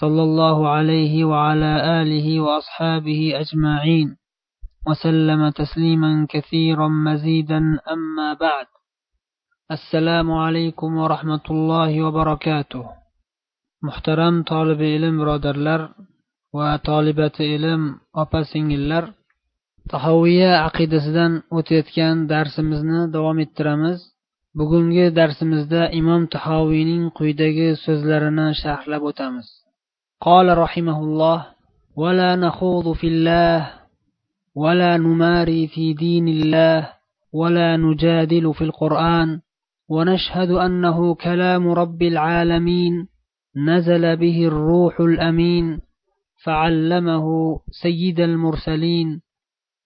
صلى الله عليه وعلى آله وأصحابه أجمعين وسلم تسليما كثيرا مزيدا أما بعد السلام عليكم ورحمة الله وبركاته محترم طالب علم برادرلر وطالبة علم opa singillar tahoviya aqidasidan o'tayotgan darsimizni davom ettiramiz bugungi darsimizda imom tahoviyning quyidagi so'zlarini sharhlab o'tamiz قال رحمه الله ولا نخوض في الله ولا نماري في دين الله ولا نجادل في القرآن ونشهد أنه كلام رب العالمين نزل به الروح الأمين فعلمه سيد المرسلين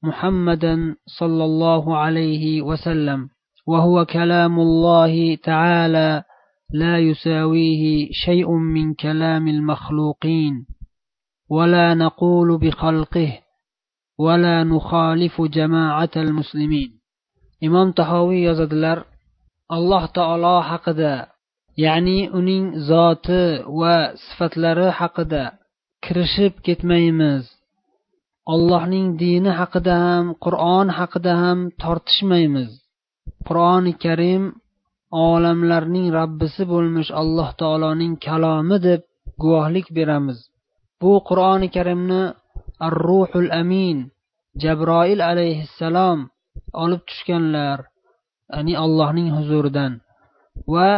محمدا صلى الله عليه وسلم وهو كلام الله تعالى لا يساويه شيء من كلام المخلوقين ولا نقول بخلقه ولا نخالف جماعة المسلمين imom tahoviy yozadilar alloh taolo haqida ya'ni uning zoti va sifatlari haqida kirishib ketmaymiz allohning dini haqida ham qur'on haqida ham tortishmaymiz qur'oni karim olamlarning robbisi bo'lmish alloh taoloning kalomi deb guvohlik beramiz. Bu qur'oni karimni ar ruhul amin jabroil alayhissalom olib tushganlar ya'ni allohning huzuridan va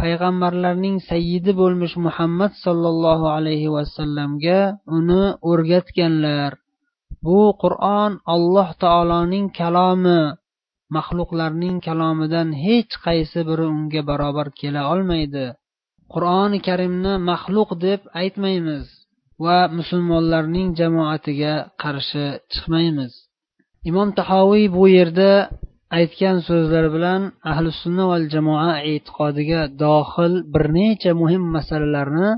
payg'ambarlarning sayyidi bo'lmish muhammad sollallohu alayhi vasallamga uni o'rgatganlar. Bu qur'on alloh taoloning kalomi maxluqlarning kalomidan hech qaysi biri unga barobar kela olmaydi. Qur'oni karimni maxluq deb aytmaymiz va musulmonlarning jamoatiga qarshi chiqmaymiz. Imom tahoviy bu yerda aytgan so'zlar bilan ahli sunna val jamoa e'tiqodiga dohil bir necha muhim masalalarni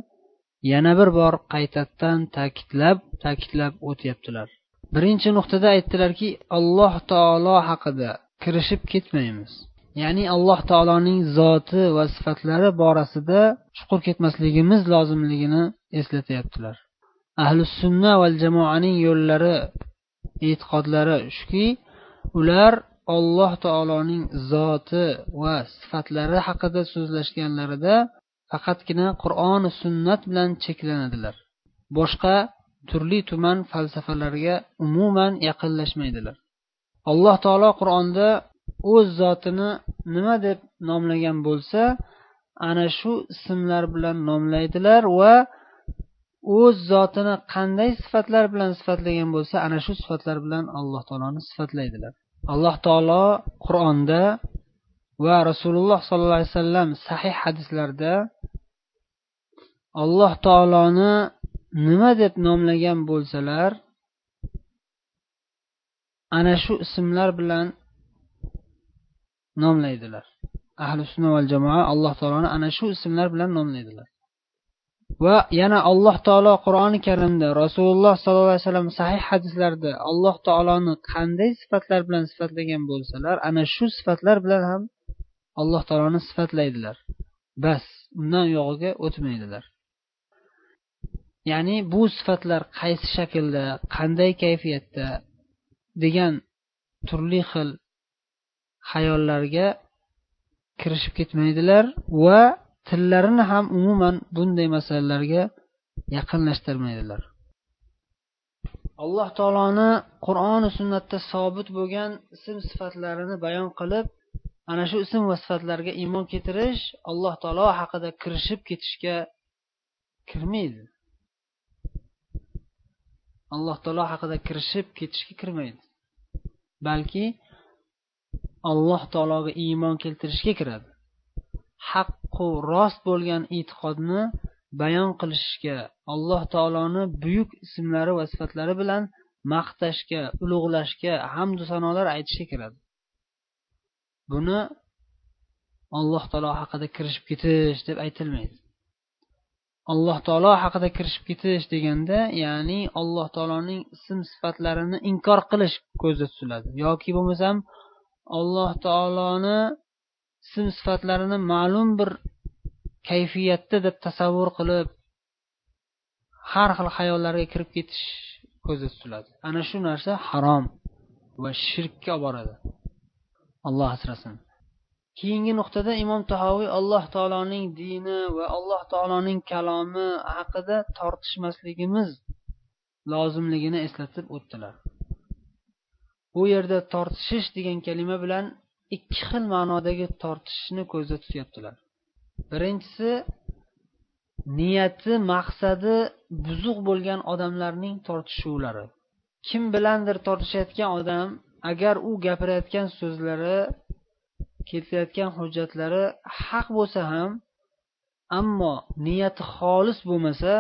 yana bir bor qaytadan ta'kidlab ta'kidlab o'tyaptilar. Birinchi nuqtada aytdilarki alloh taolo haqida kirishib ketmaymiz. Ya'ni alloh taoloning zoti va sifatlari borasida chuqur ketmasligimiz lozimligini eslatyaptilar. Ahli sunna va jamoaning yo'llari e'tiqodlari shuki ular alloh taoloning zoti va sifatlari haqida so'zlashganlarida faqatgina qur'oni sunnat bilan cheklanadilar. Boshqa turli tuman falsafalarga umuman yaqinlashmaydilar. Alloh taolo qur'onda o'z zotini nima deb nomlagan bo'lsa ana shu ismlar bilan nomlaydilar va o'z zotini qanday sifatlar bilan sifatlagan bo'lsa ana shu sifatlar bilan alloh taoloni sifatlaydilar. Alloh taolo qur'onda va rasululloh sollallohu alayhi vasallam sahih hadislarda alloh taoloni nima deb nomlagan bo'lsalar ana shu ismlar bilan nomlaydilar. Ahli sunna val jamoa alloh taoloni ana shu ismlar bilan nomlaydilar. Va yana alloh taolo qur'oni karimda rasululloh sollallohu alayhi vasallam sahih hadislarda alloh taoloni qanday sifatlar bilan sifatlagan bo'lsalar ana shu sifatlar bilan ham alloh taoloni sifatlaydilar. Bas undan uyog'iga o'tmaydilar. Ya'ni bu sifatlar qaysi shaklda qanday kayfiyatda degan turli xil xayollarga kirishib ketmaydilar va tillarini ham umuman bunday masalalarga yaqinlashtirmaydilar. Alloh taoloni qur'oni sunnatda sobit bo'lgan ism sifatlarini bayon qilib ana shu ism va sifatlarga iymon keltirish alloh taolo haqida kirishib ketishga kirmaydi. Alloh taolo haqida kirishib ketishga kirmaydi. Balki alloh taologa iymon keltirishga kiradi. Haqqu rost bo'lgan e'tiqodni bayon qilishga alloh taoloni buyuk ismlari va sifatlari bilan maqtashga ulug'lashga hamdu sanolar aytishga kiradi. Buni alloh taolo haqida kirishib ketish deb aytilmaydi. Alloh taolo haqida kirishib ketish deganda ya'ni alloh taoloning ism sifatlarini inkor qilish ko'zda tutiladi. Yoki bo'lmasam alloh taoloni ism sifatlarini ma'lum bir kayfiyatda deb tasavvur qilib har xil xayollarga kirib ketish ko'zda tutiladi. Ana shu narsa harom va shirkka olib boradi alloh asrasin. Keyingi nuqtada imom tahoviy alloh taoloning dini va alloh taoloning kalomi haqida tortishmasligimiz lozimligini eslatib o'tdilar. Bu yerda tortishish degan kalima bilan ikki xil ma'nodagi tortishishni ko'zda tutyaptilar. Birinchisi niyati maqsadi buzuq bo'lgan odamlarning tortishuvlari. Kim bilandir tortishayotgan odam agar u gapirayotgan so'zlari keltirayotgan hujjatlari haq bo'lsa ham ammo niyati xolis bo'lmasa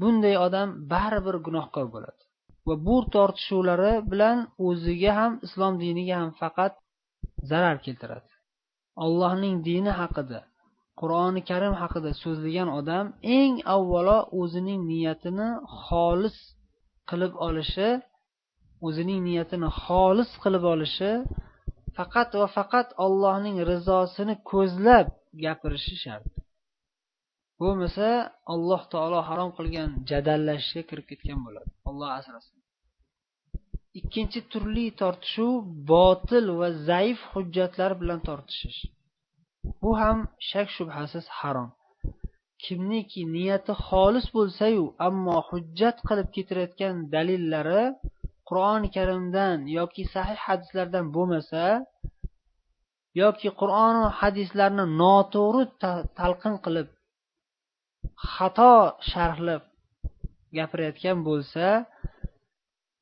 bunday odam baribir gunohkor bo'ladi. Va bu tortishuvlari bilan o'ziga ham islom diniga ham faqat zarar keltiradi. Allohning dini haqida qur'oni karim haqida so'zlagan odam eng avvalo o'zining niyatini xolis qilib olishi o'zining niyatini xolis qilib olishi faqat va faqat allohning rizosini ko'zlab gapirishi shart. Bo'lmasa alloh taolo harom qilgan jadallashishga kirib ketgan bo'ladi. Alloh asrasin. Ikkinchi turli tortishuv botil va zaif hujjatlar bilan tortishish. Bu ham shak shubhasiz harom. Kimniki niyati xolis bo'lsayu ammo hujjat qilib ketirayotgan dalillari qur'oni karimdan yoki sahih hadislardan bo'lmasa yoki qur'onu hadislarni noto'g'ri talqin qilib xato sharhlab gapirayotgan bo'lsa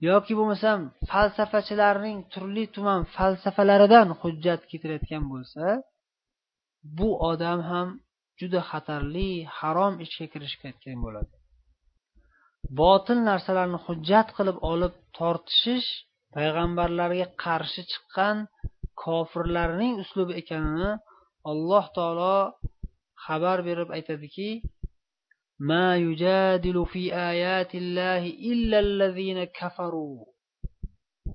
yoki bo'lmasam falsafachilarning turli tuman falsafalaridan hujjat keltirayotgan bo'lsa bu odam ham juda xatarli harom ishga ketgan bo'ladi. botil narsalarni hujjat qilib olib tortishish payg'ambarlarga qarshi chiqqan kofirlarning uslubi ekanini alloh taolo xabar berib aytadiki ما يجادل في آيات الله إلا الذين كفروا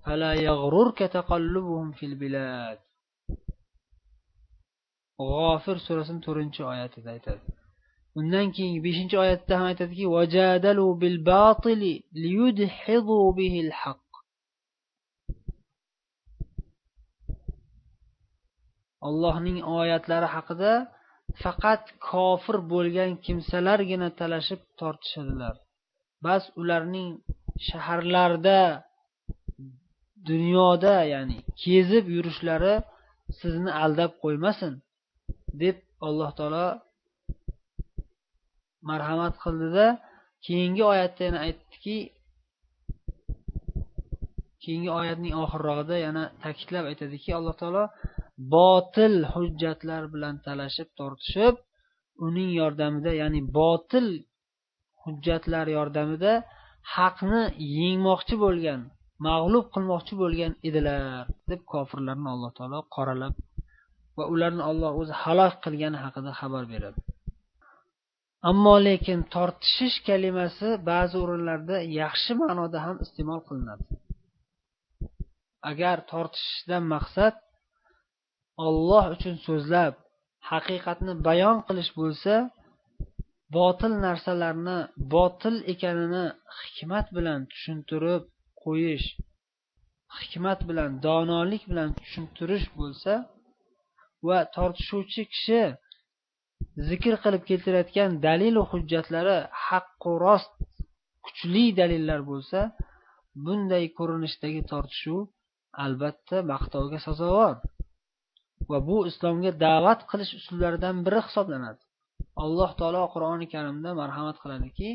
فلا يغررك تقلبهم في البلاد g'ofir surasini to'rtinchi oyatida aytadi Undan keyingi beshinchi oyatda ham aytadiki vajadalu bil batili liyudhidu bihil haq allohning oyatlari haqida faqat kofir bo'lgan kimsalargina talashib tortishadilar. Bas ularning shaharlarda dunyoda ya'ni kezib yurishlari sizni aldab qo'ymasin deb alloh taolo marhamat qildida keyingi oyatda yana aytdiki keyingi oyatning oxirrog'ida yana ta'kidlab aytadiki alloh taolo botil hujjatlar bilan talashib tortishib uning yordamida ya'ni botil hujjatlar yordamida haqni yengmoqchi bo'lgan mag'lub qilmoqchi bo'lgan edilar deb kofirlarni alloh taolo qoralab va ularni olloh o'zi halok qilgani haqida xabar beradi. Ammo lekin tortishish kalimasi ba'zi o'rinlarda yaxshi ma'noda ham iste'mol qilinadi. Agar tortishishdan maqsad olloh uchun so'zlab haqiqatni bayon qilish bo'lsa botil narsalarni botil ekanini hikmat bilan tushuntirib qo'yish hikmat bilan donolik bilan tushuntirish bo'lsa va tortishuvchi kishi zikr qilib keltirayotgan dalilu hujjatlari haqqu rost kuchli dalillar bo'lsa bunday ko'rinishdagi tortishuv albatta maqtovga sazovor. Va bu islomga da'vat qilish usullaridan biri hisoblanadi. Alloh taolo qur'oni karimda marhamat qiladiki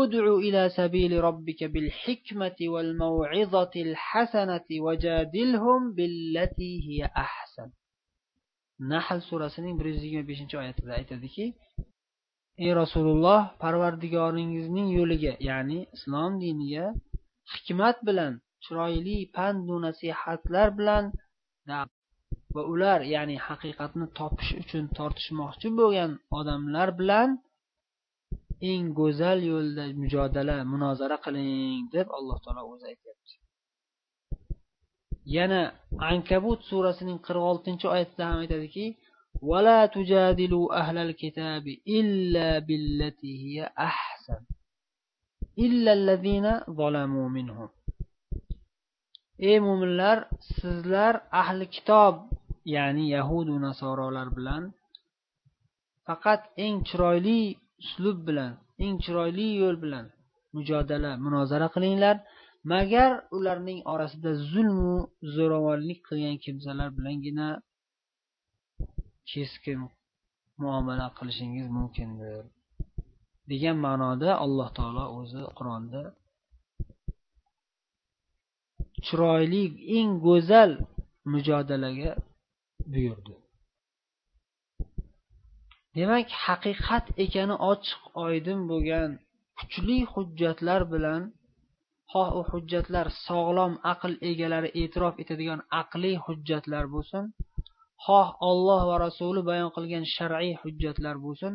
ud'u ila sabili robbika bil hikmati val maw'izati al hasanati wajadilhum billati hiya ahsan. Nahl surasining bir yuz yigirma beshinchi oyatida aytadiki ey rasululloh parvardigoringizning yo'liga ya'ni islom diniga hikmat bilan chiroyli pandu nasihatlar bilan va ular ya'ni haqiqatni topish uchun tortishmoqchi bo'lgan odamlar bilan eng go'zal yo'lda mujodala munozara qiling deb alloh taolo o'zi aytyapti. yana ankabut surasining qirq oltinchi oyatida ham aytadiki ولا تجادلوا أهل الكتاب إلا بالتي هي أحسن إلا الذين ظلموا منهم ey mo'minlar sizlar ahli kitob ya'ni yahudu nasorolar bilan faqat eng chiroyli uslub bilan eng chiroyli yo'l bilan mujodala munozara qilinglar Magar ularning orasida zulmu zo'ravonlik qilgan kimsalar bilangina keskin muomala qilishingiz mumkindir degan ma'noda alloh taolo o'zi qur'onda chiroyli eng go'zal mujodalaga buyurdi. Demak haqiqat ekani ochiq oydin bo'lgan kuchli hujjatlar bilan xoh u hujjatlar sog'lom aql egalari e'tirof etadigan aqliy hujjatlar bo'lsin. Xoh olloh va rasuli bayon qilgan shar'iy hujjatlar bo'lsin.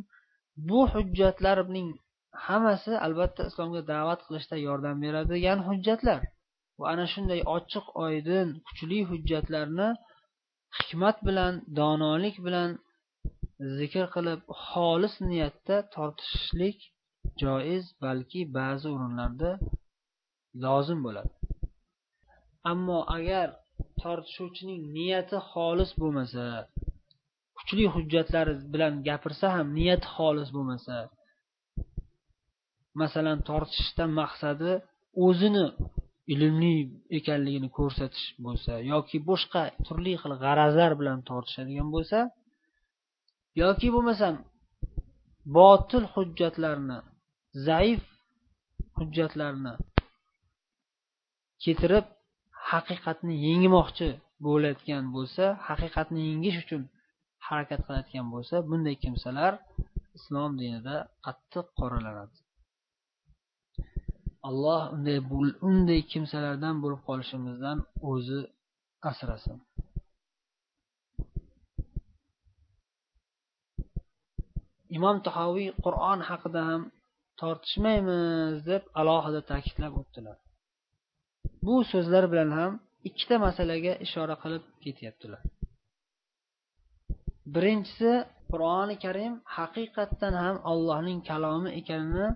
Bu hujjatlarning hammasi albatta islomga da'vat qilishda yordam beradigan hujjatlar. Va ana shunday ochiq oydin kuchli hujjatlarni hikmat bilan donolik bilan zikr qilib xolis niyatda tortishishlik joiz balki ba'zi o'rinlarda lozim bo'ladi. Ammo agar tortishuvchining niyati xolis bo'lmasa kuchli hujjatlar bilan gapirsa ham niyati xolis bo'lmasa masalan tortishishdan maqsadi o'zini ilmli ekanligini ko'rsatish bo'lsa yoki boshqa turli xil g'arazlar bilan tortishadigan bo'lsa yoki bo'lmasam botil hujjatlarni zaif hujjatlarni ketirib haqiqatni yengmoqchi bo'layotgan bo'lsa haqiqatni yengish uchun harakat qilayotgan bo'lsa bunday kimsalar islom dinida qattiq qoralanadi. Alloh unday unday kimsalardan bo'lib qolishimizdan o'zi asrasin. Imom tahoviy qur'on haqida ham tortishmaymiz deb alohida ta'kidlab o'tdilar. Bu so'zlar bilan ham ikkita masalaga ishora qilib ketyaptilar. Birinchisi qur'oni karim haqiqatdan ham allohning kalomi ekanini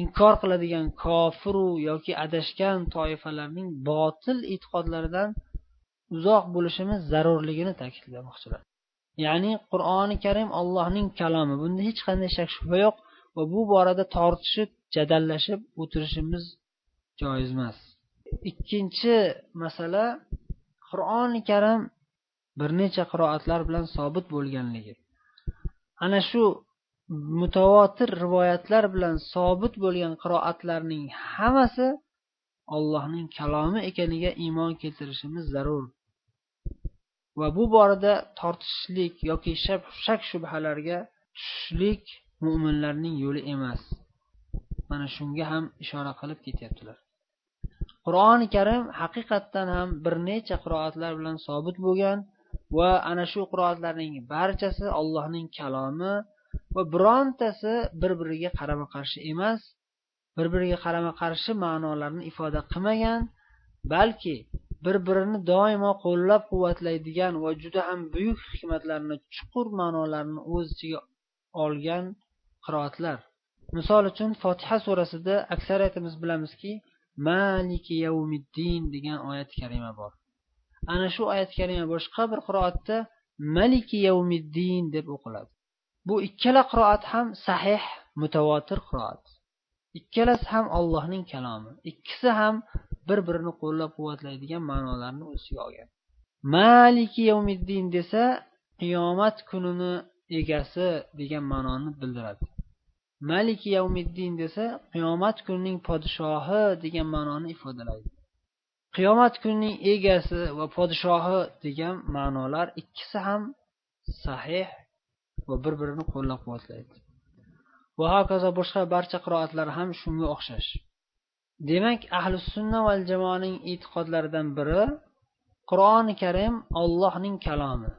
inkor qiladigan kofiru yoki adashgan toifalarning botil e'tiqodlaridan uzoq bo'lishimiz zarurligini ta'kidlamoqchilar. Ya'ni qur'oni karim allohning kalomi. Bunda hech qanday shak shubha yo'q va bu borada tortishib jadallashib o'tirishimiz joiz emas ikkinchi masala qur'oni karim bir necha qiroatlar bilan sobit bo'lganligi. Ana shu mutavotir rivoyatlar bilan sobit bo'lgan qiroatlarning hammasi allohning kalomi ekaniga iymon keltirishimiz zarur. Va bu borada tortishishlik yoki shak shubhalarga tushishlik mo'minlarning yo'li emas. Mana shunga ham ishora qilib ketyaptilar. Qur'oni karim haqiqatdan ham bir necha qiroatlar bilan sobit bo'lgan va ana shu qiroatlarning barchasi allohning kalomi va birontasi bir biriga qarama qarshi emas bir biriga qarama qarshi ma'nolarni ifoda qilmagan balki bir birini doimo qo'llab quvvatlaydigan va juda ham buyuk hikmatlarni chuqur ma'nolarni o'z ichiga olgan qiroatlar. Misol uchun fotiha surasida aksariyatimiz bilamizki maliki yavmiddin degan oyat karima bor. Ana shu oyat karima boshqa bir qiroatda maliki yavmiddin deb o'qiladi. Bu ikkala qiroat ham sahih mutavotir qiroat. Ikkalasi ham allohning kalomi ikkisi ham bir birini qo'llab quvvatlaydigan ma'nolarni o'z ichiga olgan. Maliki yavmiddin desa qiyomat kunini egasi degan ma'noni bildiradi. Maliki yavmiddin desa qiyomat kunining podshohi degan ma'noni ifodalaydi. Qiyomat kunining egasi va podshohi degan ma'nolar ikkisi ham sahih va bir birini qo'llab quvvatlaydi va hokazo boshqa barcha qiroatlar ham shunga o'xshash. Demak ahli sunna val jamoaning e'tiqodlaridan biri qur'oni karim ollohning kalomi.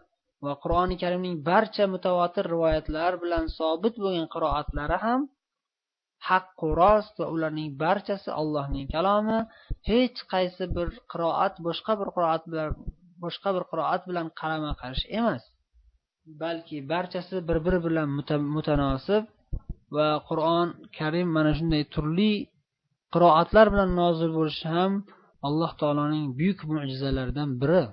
Va qur'oni karimning barcha mutavotir rivoyatlar bilan sobit bo'lgan qiroatlari ham haqqu rost va ularning barchasi allohning kalomi. Hech qaysi bir qiroat boshqa bir qiroat bilan boshqa bir qiroat bilan qarama qarshi emas. Balki barchasi bir biri bilan mutanosib va qur'on karim mana shunday turli qiroatlar bilan nozil bo'lishi ham alloh taoloning buyuk mo'jizalaridan biri.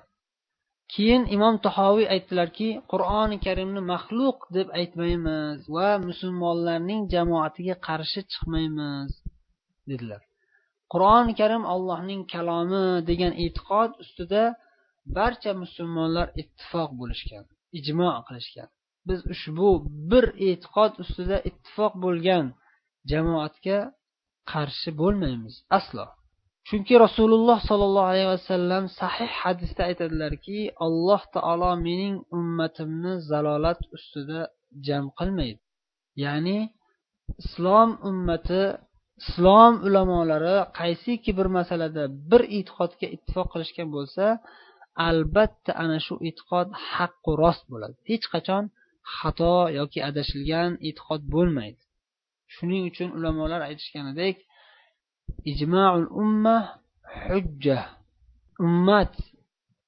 Keyin imom tahoviy aytdilarki qur'oni karimni maxluq deb aytmaymiz va musulmonlarning jamoatiga qarshi chiqmaymiz dedilar. Qur'oni karim allohning kalomi degan e'tiqod ustida barcha musulmonlar ittifoq bo'lishgan ijmo qilishgan. Biz ushbu bir e'tiqod ustida ittifoq bo'lgan jamoatga qarshi bo'lmaymiz aslo. Chunki rasululloh sollallohu alayhi vasallam sahih hadisda aytadilarki alloh taolo mening ummatimni zalolat ustida jam qilmaydi. Ya'ni islom ummati islom ulamolari qaysiki bir masalada bir e'tiqodga ittifoq qilishgan bo'lsa albatta ana shu e'tiqod haqqu rost bo'ladi. Hech qachon xato yoki adashilgan e'tiqod bo'lmaydi. Shuning uchun ulamolar aytishganidek ijmaul umma hujja. Ummat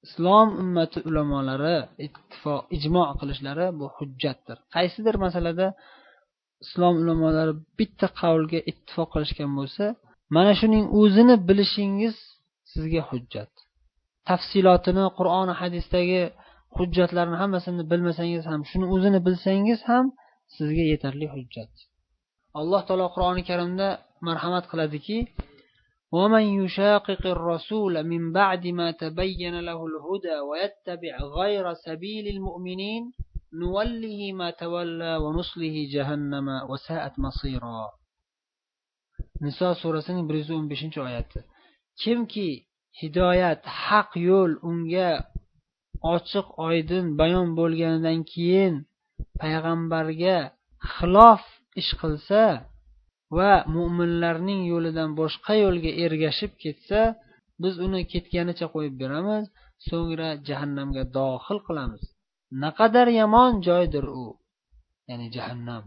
islom ummati ulamolari ittifoq ijmo qilishlari bu hujjatdir. Qaysidir masalada islom ulamolari bitta qavlga ittifoq qilishgan bo'lsa mana shuning o'zini bilishingiz sizga hujjat. Tafsilotini qur'oni hadisdagi hujjatlarni hammasini bilmasangiz ham shuni o'zini bilsangiz ham sizga yetarli hujjat. Alloh taolo qur'oni karimda marhamat qiladiki ومن يشاقق الرسول من بعد ما تبين له الهدى ويتبع غير سبيل المؤمنين نوله ما تولى ونصله جهنم وساءت مصيرا niso surasining bir yuz o'n beshinchi oyati kimki hidoyat haq yo'l unga ochiq oydin bayon bo'lganidan keyin payg'ambarga xilof ish qilsa va mo'minlarning yo'lidan boshqa yo'lga ergashib ketsa biz uni ketganicha qo'yib beramiz so'ngra jahannamga dohil qilamiz. Naqadar yomon joydir u ya'ni jahannam.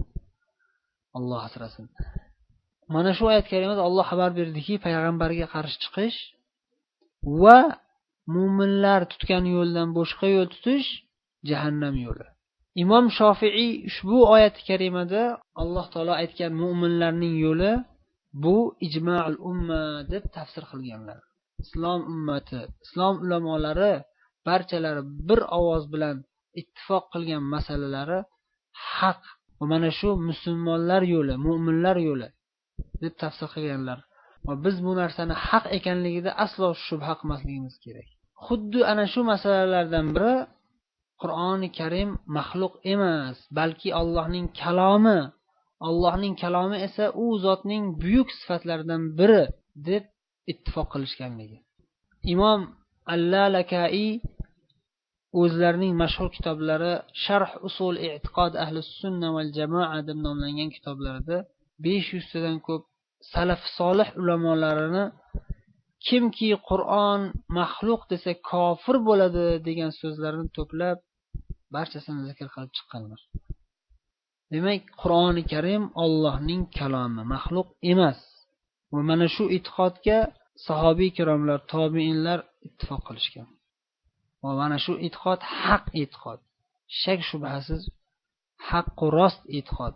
Alloh asrasin. Mana shu oyat karimada olloh xabar berdiki payg'ambarga qarshi chiqish va mo'minlar tutgan yo'ldan boshqa yo'l tutish jahannam yo'li. Imom shofiiy ushbu oyati karimada alloh taolo aytgan mo'minlarning yo'li bu ijmal umma deb tafsir qilganlar. Islom ummati islom ulamolari barchalari bir ovoz bilan ittifoq qilgan masalalari haq va mana shu musulmonlar yo'li mo'minlar yo'li deb tafsir qilganlar. Va biz bu narsani haq ekanligida aslo shubha qilmasligimiz kerak. Xuddi ana shu masalalardan biri qur'oni karim maxluq emas balki allohning kalomi. Allohning kalomi esa u zotning buyuk sifatlaridan biri deb ittifoq qilishganligi. Imom allalakai o'zlarining mashhur kitoblari sharh usul e'tiqod ahli sunna val jamoa deb nomlangan kitoblarida besh yuztadan ko'p salaf solih ulamolarini kimki qur'on maxluq desa kofir bo'ladi degan so'zlarni to'plab barchasini zikr qilib chiqqanlar. Demak qur'oni karim ollohning kalomi maxluq emas. Va mana shu e'tiqodga sahobiy ikromlar tobeinlar ittifoq qilishgan. Va mana shu e'tiqod haq e'tiqod. Shak shubhasiz haqqu rost e'tiqod.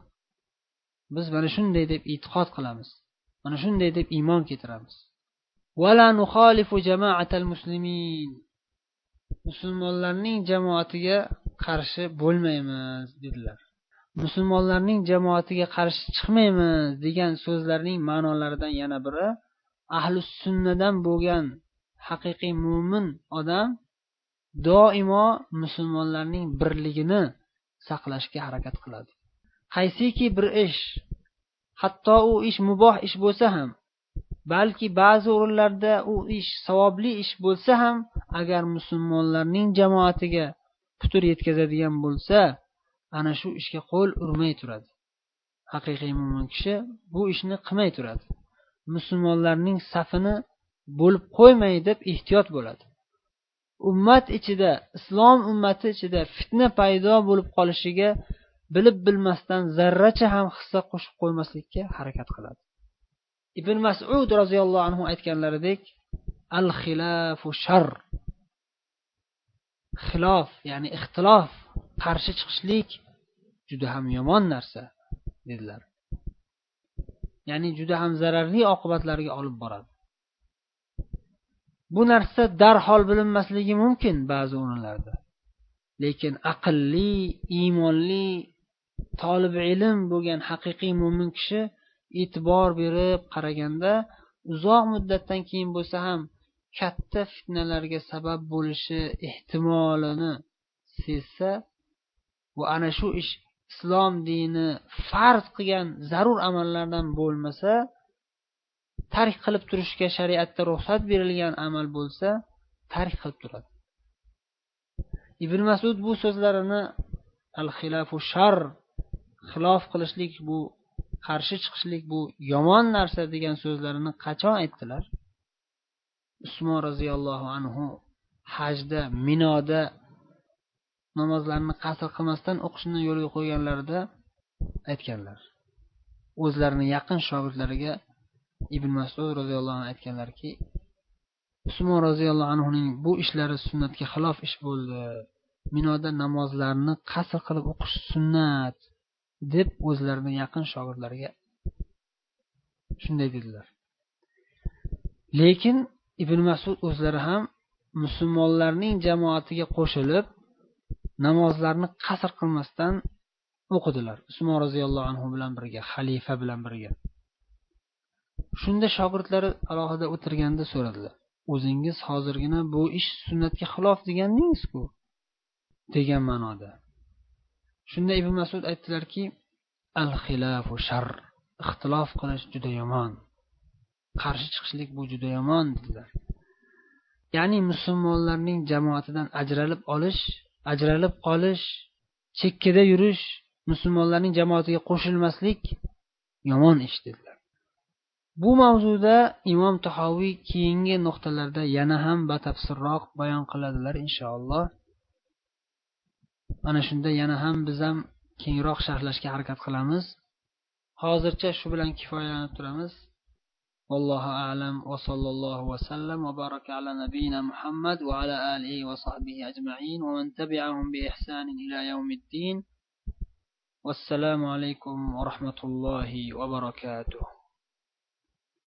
Biz mana shunday deb e'tiqod qilamiz. Mana shunday deb iymon keltiramiz. Musulmonlarning jamoatiga qarshi bo'lmaymiz dedilar. Musulmonlarning jamoatiga qarshi chiqmaymiz degan so'zlarning ma'nolaridan yana biri ahli sunnadan bo'lgan haqiqiy mo'min odam doimo musulmonlarning birligini saqlashga harakat qiladi. Qaysiki bir ish hatto u ish muboh ish bo'lsa ham balki ba'zi o'rinlarda u ish savobli ish bo'lsa ham agar musulmonlarning jamoatiga putur yetkazadigan bo'lsa ana shu ishga qo'l urmay turadi. Haqiqiy mo'min kishi bu ishni qilmay turadi. Musulmonlarning safini bo'lib qo'ymay deb ehtiyot bo'ladi. Ummat ichida islom ummati ichida fitna paydo bo'lib qolishiga bilib bilmasdan zarracha ham hissa qo'shib qo'ymaslikka harakat qiladi. Ibn masud roziyallohu anhu aytganlaridek al xilafu shar. Xilof ya'ni ixtilof qarshi chiqishlik juda ham yomon narsa dedilar. Ya'ni juda ham zararli oqibatlarga olib boradi. Bu narsa darhol bilinmasligi mumkin ba'zi o'rinlarda. Lekin aqlli iymonli tolib ilm bo'lgan haqiqiy mo'min kishi e'tibor berib qaraganda uzoq muddatdan keyin bo'lsa ham katta fitnalarga sabab bo'lishi ehtimolini sezsa bu ana shu ish islom dini farz qilgan zarur amallardan bo'lmasa tark qilib turishga shariatda ruxsat berilgan amal bo'lsa tark qilib turadi. Ibn masud bu so'zlarini al xilafu shar xilof qilishlik bu qarshi chiqishlik bu yomon narsa degan so'zlarini qachon aytdilar? Usmon roziyallohu anhu hajda minoda namozlarni qasr qilmasdan o'qishni yo'lga qo'yganlarida aytganlar. O'zlarini yaqin shogirdlariga ibn masud roziyallohu anhu aytganlarki usmon roziyallohu anhuning bu ishlari sunnatga xilof ish bo'ldi. Minoda namozlarni qasr qilib o'qish sunnat deb o'zlarini yaqin shogirdlariga shunday dedilar. Lekin ibn masud o'zlari ham musulmonlarning jamoatiga qo'shilib namozlarni qasr qilmasdan o'qidilar. Usmon roziyallohu anhu bilan birga xalifa bilan birga. Shunda shogirdlari alohida o'tirganda so'radilar o'zingiz hozirgina bu ish sunnatga xilof degandingizku? degan ma'noda. Shunda ibn masud aytdilarki al xilafu shar ixtilof qilish juda yomon. Qarshi chiqishlik bu juda yomon dedilar. Ya'ni musulmonlarning jamoatidan ajralib olish ajralib qolish chekkada yurish musulmonlarning jamoatiga qo'shilmaslik yomon ish dedilar. Bu mavzuda imom tahoviy keyingi nuqtalarda yana ham batafsilroq bayon qiladilar inshaalloh. Mana shunda yana ham biz ham kengroq sharhlashga harakat qilamiz. Hozircha shu bilan kifoyalanib turamiz. والله أعلم وصلى الله وسلم وبارك على نبينا محمد وعلى آله وصحبه أجمعين ومن تبعهم بإحسان إلى يوم الدين. والسلام عليكم ورحمة الله وبركاته.